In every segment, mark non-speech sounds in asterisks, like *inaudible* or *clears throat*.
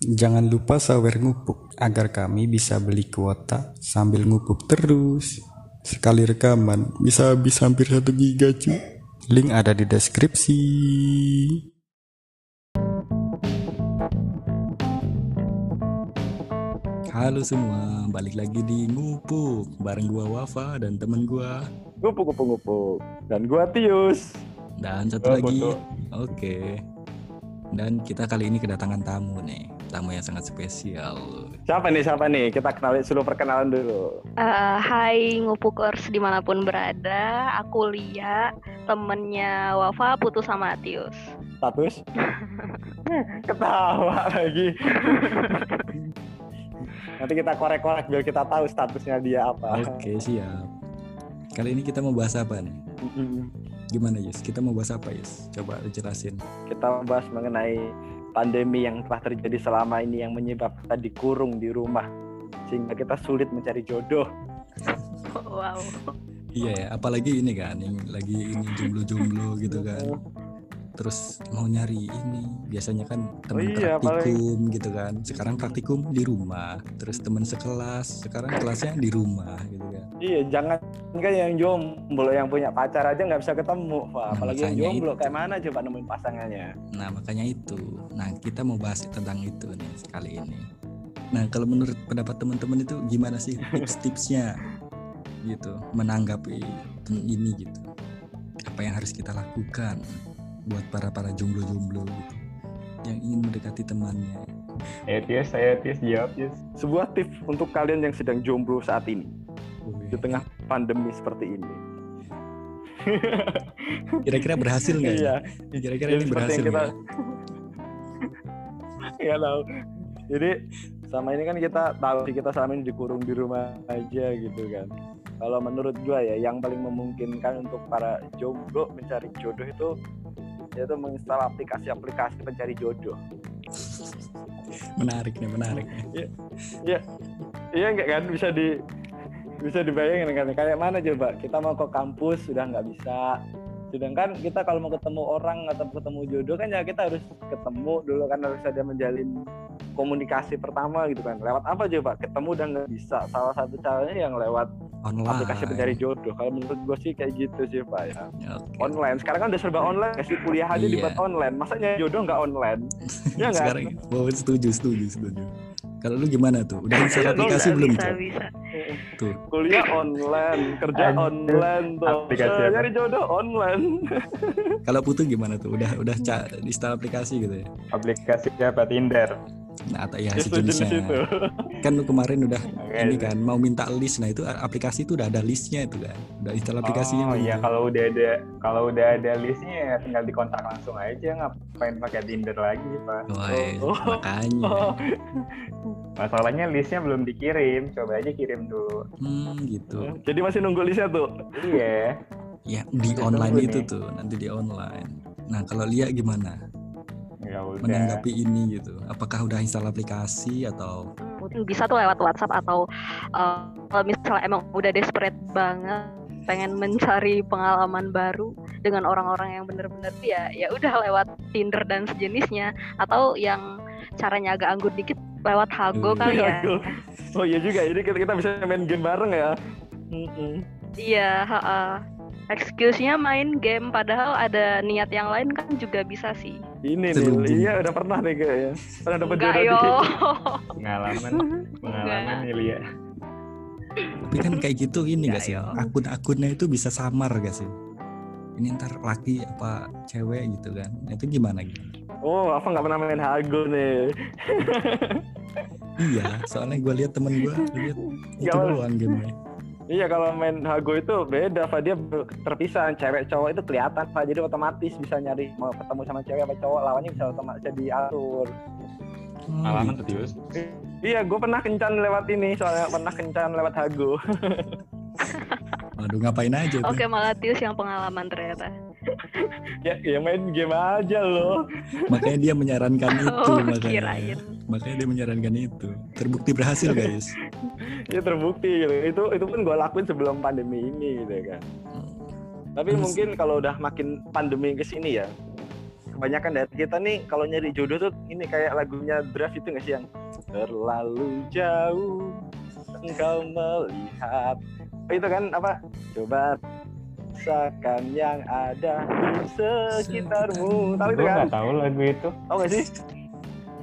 Jangan lupa sawer ngupuk agar kami bisa beli kuota sambil ngupuk terus. Sekali rekaman bisa habis hampir satu giga cuy. Link ada di deskripsi. Halo semua, balik lagi di Ngupuk bareng gua Wafa dan temen gua Ngupuk, ngupuk, ngupuk. Dan gua Tius. dan satu Oh, lagi. Oke. Dan kita kali ini kedatangan tamu nih, tamu yang sangat spesial. Siapa nih, siapa nih? Kita kenalin dulu perkenalan dulu. Eh, hai ngupukers di mana pun berada, aku Lia, temennya Wafa putus sama Atius. Status? *laughs* Ketawa lagi. Nanti kita korek-korek biar kita tahu statusnya dia apa. Oke, siap. Kali ini kita mau bahas apa nih? Gimana Yus? Kita mau bahas apa Yus? Coba jelasin. Kita membahas mengenai pandemi yang telah terjadi selama ini yang menyebabkan kita dikurung di rumah. Sehingga kita sulit mencari jodoh. Wow. Iya ya, apalagi ini kan, yang lagi ini jomblo-jomblo gitu kan. Terus mau nyari ini, biasanya kan teman Oh iya, praktikum gitu kan. Sekarang praktikum di rumah, terus teman sekelas, sekarang kelasnya di rumah gitu kan. Iya, jangan kan yang jomblo yang punya pacar aja nggak bisa ketemu, Pak. Nah, Apalagi yang jomblo, itu. kayak mana coba nemuin pasangannya? Nah makanya itu. Nah kita mau bahas tentang itu nih kali ini. Nah kalau menurut pendapat teman-teman itu gimana sih tips-tipsnya gitu menanggapi ini gitu? Apa yang harus kita lakukan buat para para jomblo-jomblo gitu yang ingin mendekati temannya? Ayo Tius, saya Tius jawab Tius. Sebuah tips untuk kalian yang sedang jomblo saat ini di tengah pandemi seperti ini. *laughs* Kira-kira berhasil nggak? Iya, ya? Kira-kira Ya, ini berhasil yang kita nggak? nggak tahu. Jadi sama ini kan kita tahu sih kita selama ini dikurung di rumah aja gitu kan. Kalau menurut gua ya yang paling memungkinkan untuk para jomblo mencari jodoh itu yaitu menginstal aplikasi-aplikasi pencari jodoh. Menarik nih, menarik. nih. Iya enggak kan? Bisa di bisa dibayangin kan? Kayak mana coba? Kita mau ke kampus sudah nggak bisa. Sedangkan kita kalau mau ketemu orang atau ketemu jodoh kan ya kita harus ketemu dulu kan harus ada menjalin komunikasi pertama gitu kan. Lewat apa coba? Ketemu dan nggak bisa. Salah satu caranya yang lewat Online. aplikasi pencari jodoh kalau menurut gue sih kayak gitu sih pak ya Ya, oke. online sekarang kan udah serba online kasih kuliah aja Iya. dibuat online masanya jodoh nggak online ya nggak Sekarang, oh, setuju, setuju, setuju. Kalau lu gimana tuh? Udah install Iya, aplikasi bisa, belum bisa, tuh? bisa. Tuh. kuliah online kerja Aduh, online tuh aplikasi Eh, apa? nyari jodoh online Kalau putu gimana tuh? Udah udah install aplikasi gitu ya? Aplikasi apa Tinder. Nah, atau ya sejenisnya. Kan lu kemarin udah Oke. ini kan mau minta list. Nah, itu aplikasi itu udah ada listnya itu kan. Udah install aplikasinya Oh iya kalau udah ada kalau udah ada listnya ya tinggal dikontak langsung aja ngapain pakai Tinder lagi Pak. Woi, Oh. makanya. oh, *laughs* Masalahnya listnya belum dikirim, coba aja kirim dulu. Hmm, gitu. jadi masih nunggu listnya tuh Iya. Ya, di online itu nih. tuh, nanti di online. Nah, kalau Lia gimana? Udah. Menanggapi ini gitu. Apakah udah install aplikasi atau Mungkin bisa tuh lewat WhatsApp atau eh, kalau misalnya emang udah desperate banget pengen mencari pengalaman baru dengan orang-orang yang bener-bener ya ya udah lewat Tinder dan sejenisnya atau yang caranya agak anggun dikit lewat Hago Hmm. kali ya. Hago. oh iya juga jadi kita, kita bisa main game bareng ya Mm-mm. Iya, heeh. Excuse-nya main game padahal ada niat yang lain kan juga bisa sih. ini nih iya udah pernah nih kayaknya pernah dapat jodoh yo. Pengalaman pengalaman nih Lia. tapi kan kayak gitu ini Ya, gak sih? yo. Akun-akunnya itu bisa samar gak sih? Ini ntar laki apa cewek gitu kan? Nah, itu gimana gitu? oh apa nggak pernah main Hago nih Iya, soalnya gue lihat temen gue lihat itu doang gamenya. Iya kalau main Hago itu beda Pak dia terpisah cewek cowok itu kelihatan Pak jadi otomatis bisa nyari mau ketemu sama cewek apa cowok lawannya bisa otomatis bisa diatur. Hmm, Pengalaman gitu. tuh Tius. Iya gue pernah kencan lewat ini soalnya pernah kencan lewat Hago. *laughs* Waduh ngapain aja tuh? Oke, malah Tius yang pengalaman ternyata. *laughs* ya, ya main game aja loh. Makanya dia menyarankan *laughs* itu Oh, makanya. kirain. Makanya dia menyarankan itu. Terbukti berhasil guys. *laughs* Ya terbukti gitu. Itu itu pun gue lakuin sebelum pandemi ini gitu kan. Tapi Terus- mungkin kalau udah makin pandemi ke sini ya kebanyakan dari kita nih kalau nyari jodoh tuh ini kayak lagunya draft itu nggak sih yang terlalu jauh engkau melihat Oh, itu kan apa coba rasakan yang ada di sekitarmu. Tahu itu kan? nggak tahu lagu itu. tahu nggak sih?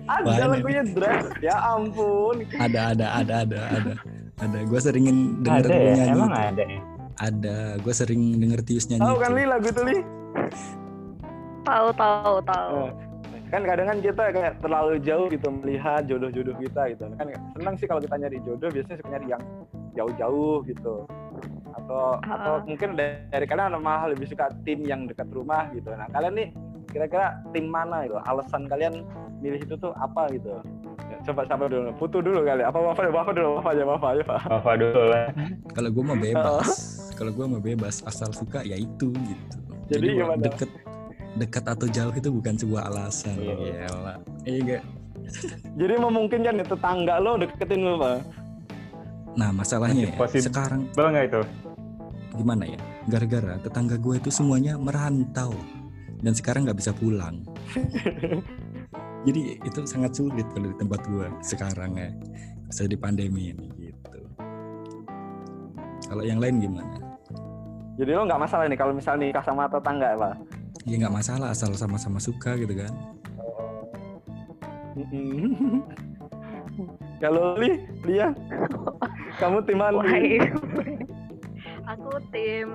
Ada Banyak. lagunya draft ya ampun. Ada ada ada ada ada. Ada. Gue seringin denger Ada ya? nyanyi Emang itu. ada ya? ada. Gue sering denger Tius nyanyi tahu kan li lagu itu li? Tahu tahu tahu. Eh, kan kadang kan kita kayak terlalu jauh gitu melihat jodoh-jodoh kita gitu. Kan senang sih kalau kita nyari jodoh. Biasanya suka nyari yang jauh-jauh gitu atau atau Ah. mungkin dari, dari kalian malah lebih suka tim yang dekat rumah gitu. Nah kalian nih kira-kira tim mana gitu? Alasan kalian milih itu tuh apa gitu? Ya, coba sabar dulu. Putu dulu kali. Apa bapak bapak dulu. Bapak aja bapak aja pak. Apa dulu lah. kalau gue mah bebas. Kalau gue mah bebas. Asal suka ya itu gitu. Jadi gua gimana? deket dekat atau jauh itu bukan sebuah alasan. Iya. Yalah. iya gak jadi memungkinkan ya tetangga lo deketin lo pak nah masalahnya Masih ya, sekarang nggak itu? gimana ya? Gara-gara tetangga gue itu semuanya merantau dan sekarang nggak bisa pulang. *laughs* Jadi itu sangat sulit kalau di tempat gue sekarang ya bisa di pandemi ini gitu. Kalau yang lain gimana? Jadi lo nggak masalah nih kalau misalnya nikah sama tetangga pak? Ya nggak masalah asal sama-sama suka gitu kan. Mm-mm. *laughs* Kalau Li, Lia, kamu tim mana? *laughs* Aku tim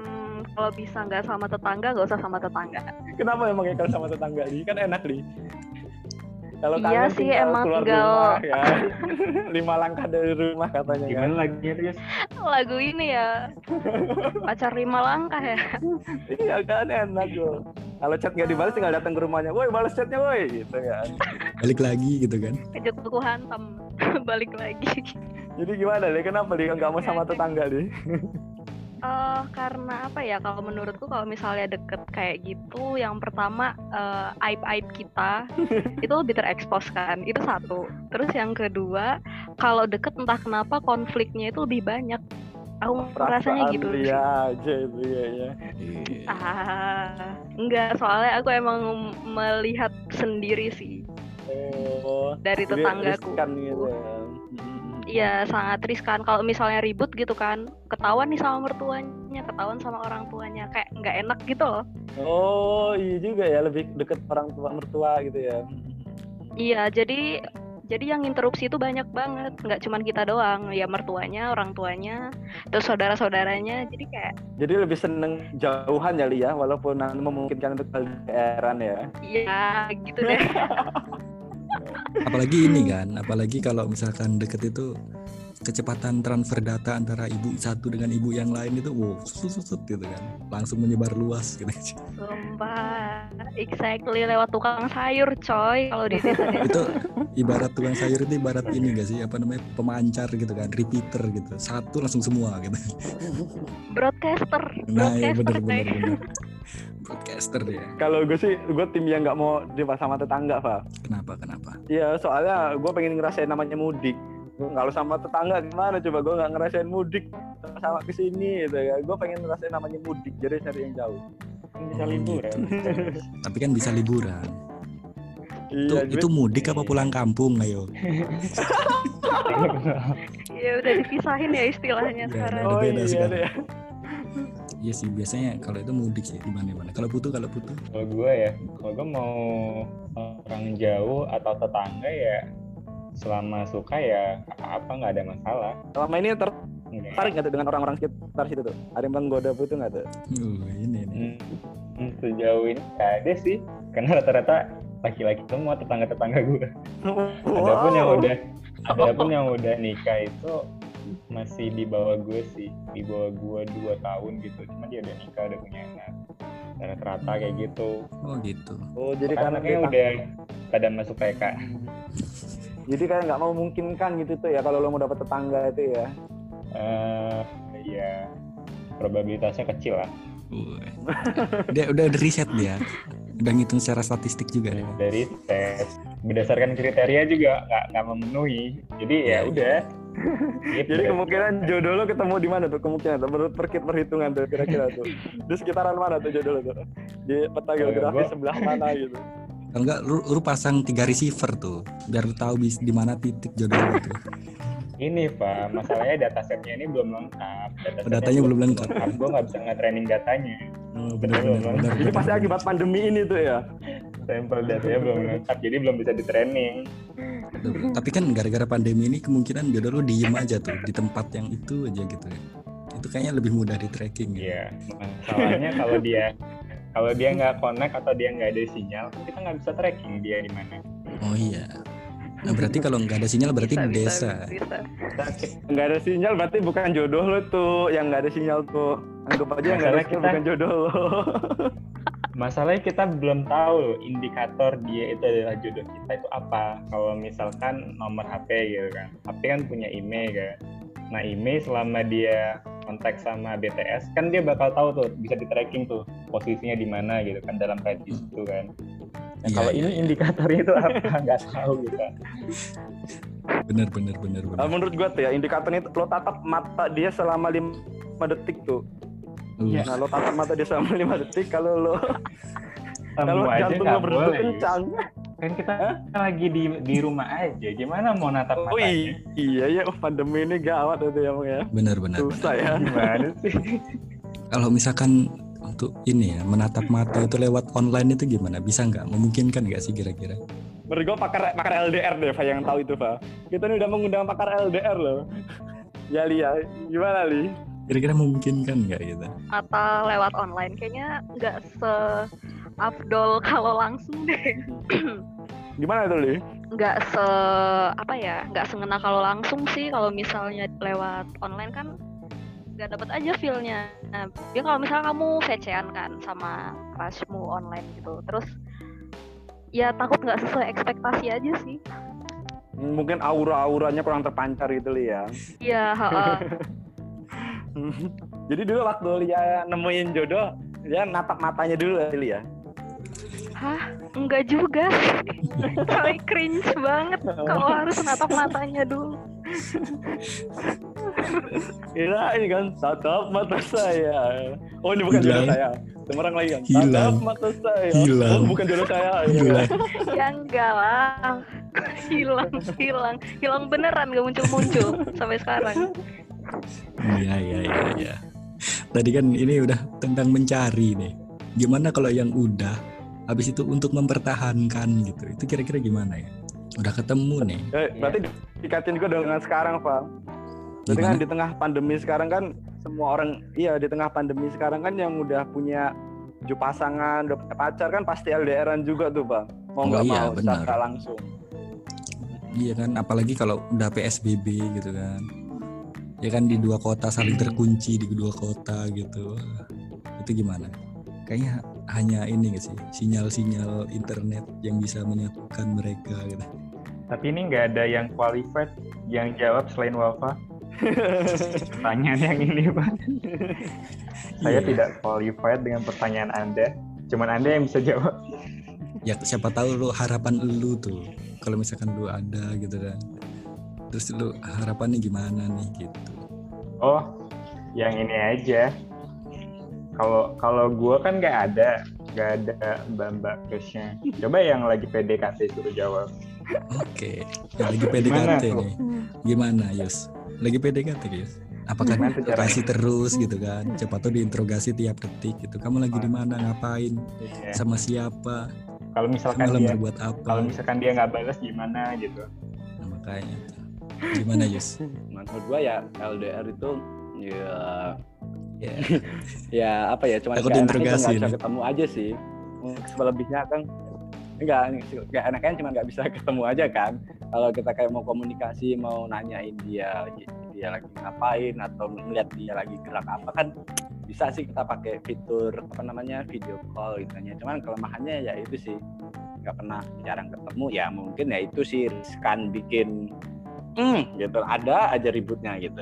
kalau bisa nggak sama tetangga nggak usah sama tetangga. Kenapa emang kalau sama tetangga Li? Kan enak Li. Kalau Iya kangen sih, emang keluar tinggal- rumah *laughs* ya. Lima langkah dari rumah katanya kan. Gimana lagunya terus? Lagu ini ya *laughs* pacar lima langkah ya. Iya kan enak loh. Kalau chat nggak dibalas tinggal datang ke rumahnya. Woi balas chatnya woi gitu ya. *laughs* balik lagi gitu kan Kejut aku hantam *laughs* balik lagi. Jadi gimana Li? Kenapa Li nggak mau sama tetangga Li? *laughs* Eh karena apa ya kalau menurutku kalau misalnya deket kayak gitu yang pertama eh, aib-aib kita itu lebih terekspos kan itu satu terus yang kedua kalau deket entah kenapa konfliknya itu lebih banyak aku rasanya gitu sih. Lia aja itu ya. ya. ah enggak soalnya aku emang melihat sendiri sih Oh. dari tetanggaku riskan gitu ya. Iya sangat riskan kalau misalnya ribut gitu kan ketahuan nih sama mertuanya ketahuan sama orang tuanya kayak nggak enak gitu loh Oh iya juga ya lebih deket orang tua mertua gitu ya. Iya, jadi jadi yang interupsi itu banyak banget, nggak cuman kita doang, ya mertuanya, orang tuanya, terus saudara-saudaranya. Jadi kayak Jadi lebih seneng jauhan ya Lia, walaupun nanti memungkinkan untuk LDRan ya. ya gitu deh. *laughs* apalagi ini kan apalagi kalau misalkan deket itu kecepatan transfer data antara ibu satu dengan ibu yang lain itu wow susut susut gitu kan. Langsung menyebar luas gitu. Sumpah, exactly lewat tukang sayur coy kalau di desa *laughs* desa. itu ibarat tukang sayur itu ibarat ini gak sih? Apa namanya? Pemancar gitu kan repeater gitu. Satu langsung semua gitu. Broadcaster, nah ya broadcaster bener coy. bener bener. *laughs* Broadcaster ya Kalau gue sih, gue tim yang nggak mau dibahas sama tetangga, Pak. kenapa kenapa? Iya, soalnya gue pengen ngerasain namanya mudik. Kalau sama tetangga gimana coba gue nggak ngerasain mudik sama ke sini gitu ya. Gue pengen ngerasain namanya mudik, jadi cari yang jauh. Kan bisa Oh, liburan. tapi kan bisa liburan itu Iya, itu mudik apa pulang kampung ayo *laughs* Ya udah dipisahin ya istilahnya Ya, sekarang. udah Oh beda iya sekarang. deh. iya sih biasanya kalau itu mudik sih di mana mana kalau putu kalau putu Kalau gue ya, kalau gue mau orang jauh atau tetangga ya selama suka ya apa nggak ada masalah. Selama ini Enggak. tertarik nggak tuh dengan orang-orang sekitar situ tuh? Ada yang menggoda putu nggak tuh? oh, ini nih Hmm, sejauh ini nggak ada sih, karena rata-rata laki-laki semua tetangga-tetangga gue. Adapun yang udah, adapun yang udah nikah itu masih di bawah gue sih, di bawah gue dua tahun gitu. Cuma dia udah nikah, udah punya anak. Rata-rata kayak gitu. oh gitu Oh jadi Karena udah pada masuk TK. Jadi kayak nggak mau memungkinkan gitu tuh ya kalau lo mau dapet tetangga itu ya. eh ya probabilitasnya kecil lah. Dia udah ada riset dia udah ngitung secara statistik juga ya. Dari tes berdasarkan kriteria juga nggak nggak memenuhi. Jadi ya Iya, udah. Gitu. *laughs* Jadi kemungkinan jodoh lo ketemu di mana tuh kemungkinan tuh menurut perkit perhitungan tuh kira-kira tuh di sekitaran mana tuh jodoh lo tuh di peta Kalau geografi gua- sebelah mana gitu Kalau enggak lu, lu pasang tiga receiver tuh biar lu tahu bis di mana titik jodoh lu tuh. Ini Pak, masalahnya datasetnya ini belum lengkap. Datasetnya Oh, Datanya belum lengkap. Gue nggak bisa nge-training datanya. Oh, benar benar. Ini pasti akibat pandemi ini tuh ya. Sampel datanya belum lengkap, jadi belum bisa di training. Tapi kan gara-gara pandemi ini kemungkinan jodoh lu diem aja tuh di tempat yang itu aja gitu ya. Itu kayaknya lebih mudah di tracking ya. Iya, masalahnya kalau dia kalau dia nggak connect atau dia nggak ada sinyal, kita nggak bisa tracking dia di mana. Oh iya. Nah berarti kalau nggak ada sinyal berarti Bisa, desa. bisa. Nggak ada sinyal berarti bukan jodoh lo tuh. Yang nggak ada sinyal tuh. Anggap aja nggak ada kita- bukan jodoh lo. Masalahnya kita belum tahu loh indikator dia itu adalah jodoh kita itu apa. Kalau misalkan nomor HP gitu kan, HP kan punya email kan. Nah email selama dia kontak sama BTS kan dia bakal tahu tuh bisa di tracking tuh posisinya di mana gitu kan dalam radius itu kan. Nah, Iya, kalau iya, ini iya. indikatornya itu apa *laughs* nggak tahu kita. Bener bener bener bener. Menurut gua tuh ya indikatornya itu lo tatap mata dia selama 5 detik tuh. Uh, Nah lo tatap mata dia selama 5 detik kalau lo kalau jantung lo berdetak. Yus. Kan kita lagi di di rumah aja. Gimana mau natap Oh matanya? iya ya oh, pandemi ini gawat itu ya Bang ya. bener. bener. Susah ya. Gimana *laughs* sih? Kalau misalkan untuk ini ya menatap mata itu lewat online itu gimana? Bisa nggak? Memungkinkan nggak sih kira-kira? Menurut gua pakar pakar LDR deh Pak yang tahu itu Pak. Kita ini udah mengundang pakar LDR loh. *laughs* Ya Li ya, gimana Li? Kira-kira memungkinkan nggak gitu? Mata lewat online kayaknya nggak se afdol kalau langsung deh. *clears throat* Gimana tuh Li? Nggak se apa ya, nggak sengena kalau langsung sih. Kalau misalnya lewat online kan nggak dapat aja feel-nya. Nah, ya kalau misalnya kamu VC-an kan sama crushmu online gitu, terus ya takut nggak sesuai ekspektasi aja sih. Mungkin aura-auranya kurang terpancar gitu Li ya. Iya, heeh. *laughs* *laughs* Jadi dulu waktu Lia nemuin jodoh, dia natap matanya dulu Li ya. Hah? Enggak juga. *laughs* Coy, cringe banget kalau harus natap matanya dulu. Kira ini kan tatap mata saya. Oh ini bukan Hilang. jodoh saya. Semarang lagi kan. Hilang. Tatap mata saya. Hilang. Oh bukan jodoh saya. *laughs* Gila. Ya enggak lah. Hilang, hilang. Hilang beneran gak muncul-muncul sampai sekarang. Iya iya iya. iya. Tadi kan ini udah tentang mencari nih. Gimana kalau yang udah, habis itu untuk mempertahankan gitu? Itu kira-kira gimana ya? Udah ketemu nih. Eh, berarti dikatin juga dengan sekarang, Pak. Berarti kan Gimana? di tengah pandemi sekarang kan semua orang iya di tengah pandemi sekarang kan yang udah punya tujuh pasangan, udah punya pacar kan pasti LDRan juga tuh, Bang. Mau Oh nggak iya, mau secara langsung. Iya kan, apalagi kalau udah PSBB gitu kan. Ya kan di dua kota saling terkunci di kedua kota gitu. Itu gimana? Kayaknya hanya ini gak sih sinyal-sinyal internet yang bisa menyatukan mereka gitu. Tapi ini nggak ada yang qualified yang jawab selain Wafa. *laughs* Pertanyaan yang ini, Pak. Saya Iya. tidak qualified dengan pertanyaan Anda. Cuman Anda yang bisa jawab. Ya siapa tahu lu harapan lu tuh kalau misalkan lu ada gitu kan. Terus lu harapannya gimana nih gitu. Oh, yang ini aja. Kalau kalau gue kan nggak ada, nggak ada mbak-mbak crushnya. Coba yang lagi PDKT suruh jawab. Oke, yang lagi Gimana PDKT tuh? nih. Gimana, Yus? Lagi PDKT, Yus? Apakah Gimana tuh kasih terus gitu kan? Siapa tahu diinterogasi tiap detik gitu. Kamu lagi di mana, ngapain, Iya. sama siapa, Kalau misalkan semalam dia berbuat apa? kalau misalkan dia nggak balas gimana gitu. Nah, makanya tuh. Gimana, Yus? Menurut gua ya LDR itu ya Ya, *laughs* ya apa ya cuma enaknya diinterogasi nggak bisa ketemu aja sih. Selebihnya kan enggak enggak enaknya cuma nggak bisa *laughs* ketemu aja kan. Kalau kita kayak mau komunikasi mau nanyain dia dia lagi ngapain atau melihat dia lagi gerak apa kan bisa sih kita pakai fitur apa namanya video call gitu ya. Cuman kelemahannya ya itu sih nggak pernah jarang ketemu ya mungkin ya itu sih riskan bikin hmm. Gitu. Ada aja ributnya gitu.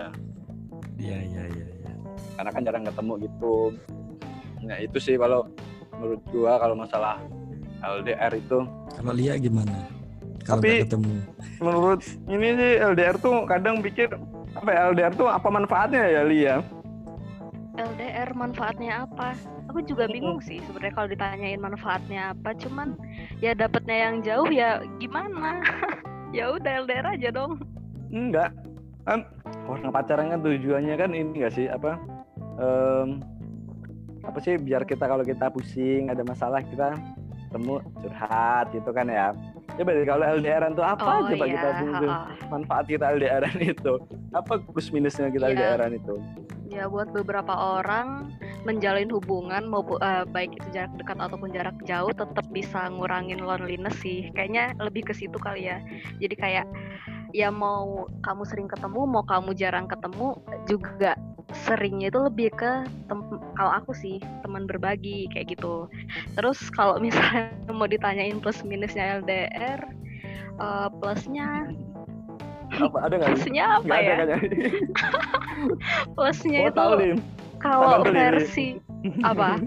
Iya, iya, iya. iya. karena kan jarang ketemu gitu. Nah itu sih kalau menurut gua kalau masalah LDR itu. Kalau Lia gimana? Kalau Tapi- ketemu, menurut ini sih LDR tuh kadang pikir apa ya LDR tuh apa manfaatnya ya Lia? LDR manfaatnya apa? aku juga bingung sih sebenarnya kalau ditanyain manfaatnya apa. Cuman ya dapatnya yang jauh ya gimana? *laughs* Ya udah LDR aja dong enggak. Kan orang pacaran kan tujuannya kan ini enggak sih? Apa Em, apa sih biar kita kalau kita pusing ada masalah kita temu curhat gitu kan ya. Ya berarti kalau LDRan tuh apa oh coba iya kita punya manfaat kita LDRan *laughs* itu? Apa plus minusnya kita Iya. LDRan itu? Ya buat beberapa orang menjalin hubungan maupun eh, baik itu jarak dekat ataupun jarak jauh tetap bisa ngurangin loneliness sih. Kayaknya lebih ke situ kali ya. Jadi kayak ya mau kamu sering ketemu mau kamu jarang ketemu juga seringnya itu lebih ke kalau aku sih teman berbagi kayak gitu. Terus kalau *laughs* misalnya mau ditanyain plus minusnya LDR eh, plusnya apa ada nggak? plusnya apa ada ya? kayaknya. *laughs* Plusnya oh itu kalau versi apa?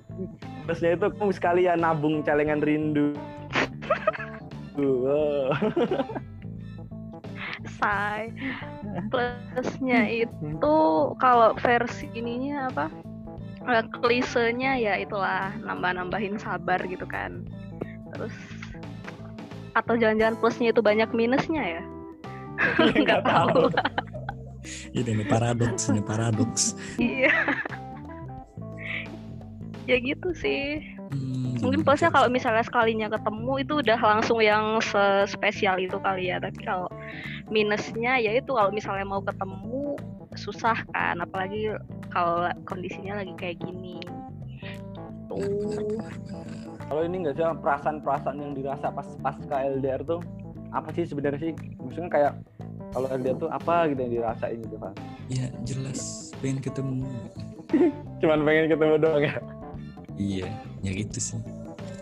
*laughs* Plusnya itu kamu sekalian nabung celengan rindu. Wow. Say *laughs* plusnya itu kalau versi ininya apa eh, klisenya ya itulah nambah-nambahin sabar gitu kan. Terus atau jangan-jangan plusnya itu banyak minusnya ya? *laughs* Nggak tahu. Ini nih paradoks ini paradoks. Iya. Ya gitu sih Hmm, mungkin plusnya kalau misalnya sekalinya ketemu itu udah langsung yang spesial itu kali ya. Tapi kalau minusnya ya itu kalau misalnya mau ketemu susah kan. Apalagi kalau kondisinya lagi kayak gini. Benar, tuh. kalau ini nggak sih perasaan-perasaan yang dirasa pas pas ke LDR tuh apa sih sebenarnya sih? Maksudnya kayak kalau LDR tuh apa gitu yang dirasain gitu kan ya jelas. Pengen ketemu. *laughs* Cuman pengen ketemu doang ya? Iya ya gitu sih.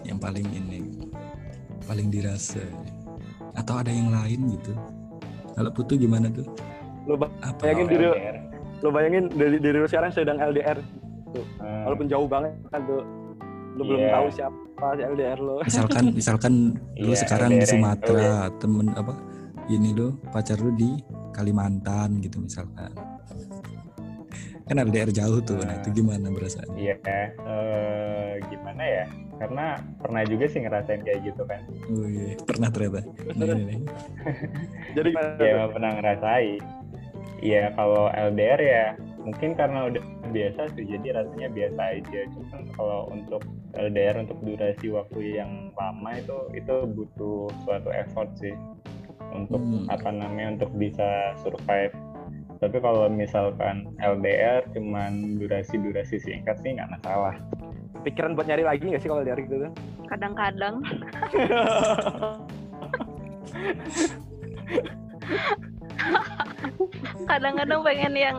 Yang paling ini paling dirasa. Atau ada yang lain gitu? Kalau putu gimana tuh? Lo apa? Bayangin diri- lo bayangin dari diri lo sekarang sedang LDR eh, walaupun jauh banget kan tuh. Lo belum Iya. tahu siapa si LDR lo misalkan *laughs* misalkan lu Iya, sekarang di LDR yang Sumatera temen apa ini lo pacar lu di Kalimantan gitu misalkan. Kan LDR jauh tuh nah itu gimana berasa Iya, eh, gimana ya? Karena pernah juga sih ngerasain kayak gitu kan. oh iya pernah ternyata Nah, ini *laughs* jadi Ya emang pernah ngerasain. Iya, kalau LDR ya mungkin karena udah biasa sih, jadi rasanya biasa aja. Cuman kalau untuk LDR untuk durasi waktu yang lama itu itu butuh suatu effort sih untuk Hmm. apa namanya untuk bisa survive. Tapi kalau misalkan LDR cuman durasi-durasi singkat sih nggak masalah. Pikiran buat nyari lagi nggak sih kalau LDR gitu? Tuh kadang-kadang. *laughs* Kadang-kadang pengen yang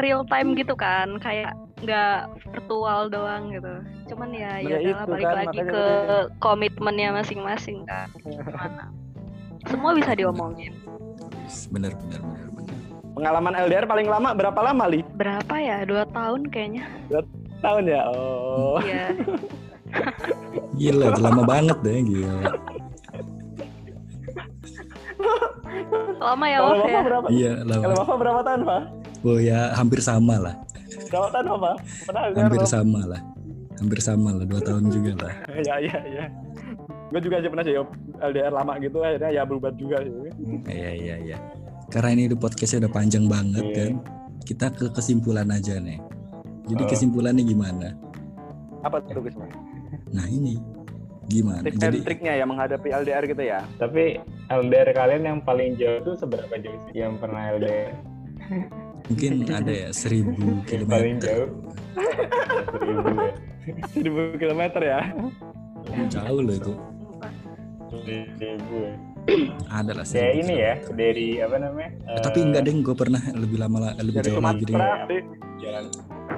real time gitu kan kayak nggak virtual doang gitu. Cuman ya Nah, ya itu udahlah balik kan, lagi makanya ke tadi. komitmennya masing-masing kan gimana. Semua bisa diomongin. Bener bener bener bener. Pengalaman LDR paling lama berapa lama li? Berapa ya? Dua tahun kayaknya tahun ya? Oh. Iya. *laughs* Gila udah lama banget deh gila. Lama ya kalau Waf bapak ya? berapa? Iya kalau lama bapak berapa tahun pak? Oh ya hampir sama lah. Berapa tahun LDR hampir sama lah. Hampir sama lah dua tahun juga lah. *laughs* Ya ya ya gue juga aja pernah sih LDR lama gitu akhirnya ya berubah juga sih. Iya iya iya. Karena ini udah podcastnya udah panjang banget Iya. kan? Kita ke kesimpulan aja nih jadi Oh. kesimpulannya gimana apa tuh guys nah ini gimana tips jadi triknya ya menghadapi LDR gitu ya Tapi LDR kalian yang paling jauh tuh seberapa jauh sih yang pernah LDR? mungkin *laughs* ada ya seribu Yang paling kilometer jauh seribu ya. seribu kilometer ya jauh loh itu Seribu ya. *clears throat* ada lah Kayak seribu ini ya dari apa namanya? Eh, tapi enggak deh gue pernah lebih lama lah lebih dari jauh lagi deh di jalan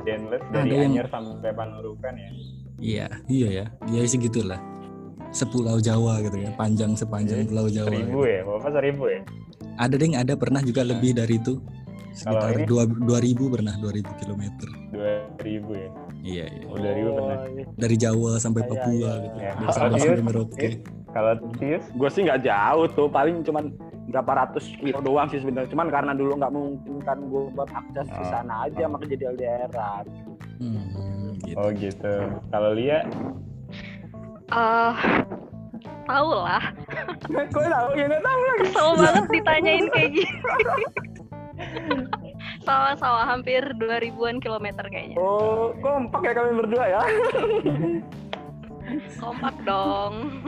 Ada dari yang- Anyer sampai Panurukan ya. iya iya ya ya segitulah sepulau Jawa gitu ya panjang sepanjang pulau Jawa Seribu gitu. ya, bapak seribu ya. ada deh ada pernah juga lebih dari itu sekitar ini? dua dua ribu pernah dua ribu kilometer Dua ribu ya. iya iya Oh, dari Oh, pernah. iya. dari Jawa sampai Iya, Papua iya, gitu iya. dari Sabang Oh, sampai iya. Merauke Kalau Tius, gue sih nggak jauh tuh paling cuman berapa ratus kilo doang sih sebenarnya cuman karena dulu nggak mungkin kan gue buat akses ke Oh. sana aja Oh. maka jadi LDR Hmm. gitu. Oh gitu. Kalau Lia, Eh, tahu lah. Kok tahu gini tahu lagi? Kesel banget ditanyain kayak gini. *laughs* Sawah-sawah hampir 2000-an kilometer kayaknya. Oh, kompak ya kami berdua ya. *laughs* Kompak dong. *laughs*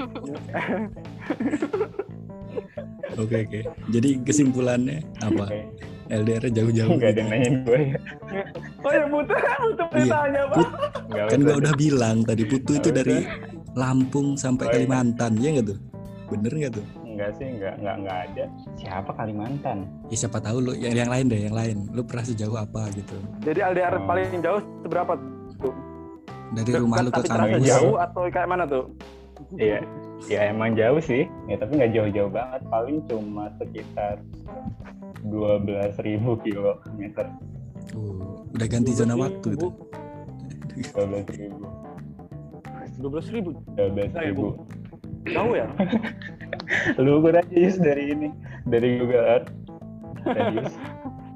Oke oke. Jadi kesimpulannya apa? LDR jauh-jauh. Nggak ada yang nanyain gue ya. Oh ya butuh *laughs* butuh Iya. ditanya pak. Put, kan gua udah bilang tadi Putu itu dari Lampung sampai Oh, iya. Kalimantan, ya nggak tuh? Bener nggak tuh? Enggak sih, enggak, enggak, enggak ada. Siapa Kalimantan? Ya siapa tahu lu yang yang lain deh, yang lain. Lu pernah sejauh apa gitu? Jadi LDR Oh. paling jauh seberapa? Dari rumah lu ke Tapi terasa kampus. jauh atau kayak mana tuh? Iya, ya emang jauh sih. Ya tapi nggak jauh-jauh banget. Paling cuma sekitar 12.000 kilometer. Oh, udah ganti zona waktu itu. 12.000. Dua belas ribu. 12.000. Jauh ya? *laughs* Lu ukur aja Yus dari ini, dari Google Earth.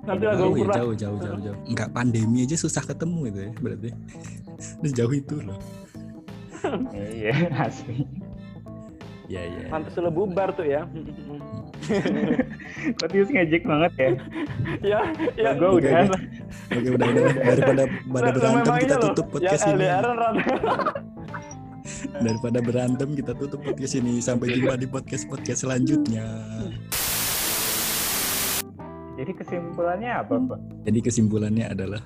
Nanti gue Jauh ya, jauh, jauh, jauh, jauh. Enggak pandemi aja susah ketemu itu ya, berarti. *laughs* Udah jauh itu loh. Iya, asli. Iya, iya. Pantes lu bubar tuh ya. *laughs* Kok Yus ngejek banget ya? ya, ya. Gue Oke, udah oke. Udah, udah. Daripada pada berantem kita iya tutup podcast yang ini. Daripada berantem kita tutup podcast ini. Sampai jumpa di podcast-podcast selanjutnya. Jadi kesimpulannya apa, Pak? Jadi kesimpulannya adalah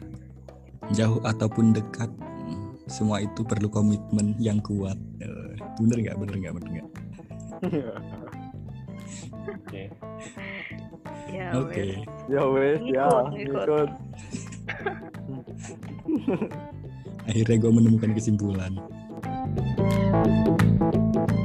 jauh ataupun dekat semua itu perlu komitmen yang kuat. Eh, Bener nggak? Bener nggak? Bener nggak? Oke. Ya, Oke. ya wes ya. Ikut. Akhirnya gue menemukan kesimpulan. Thank you.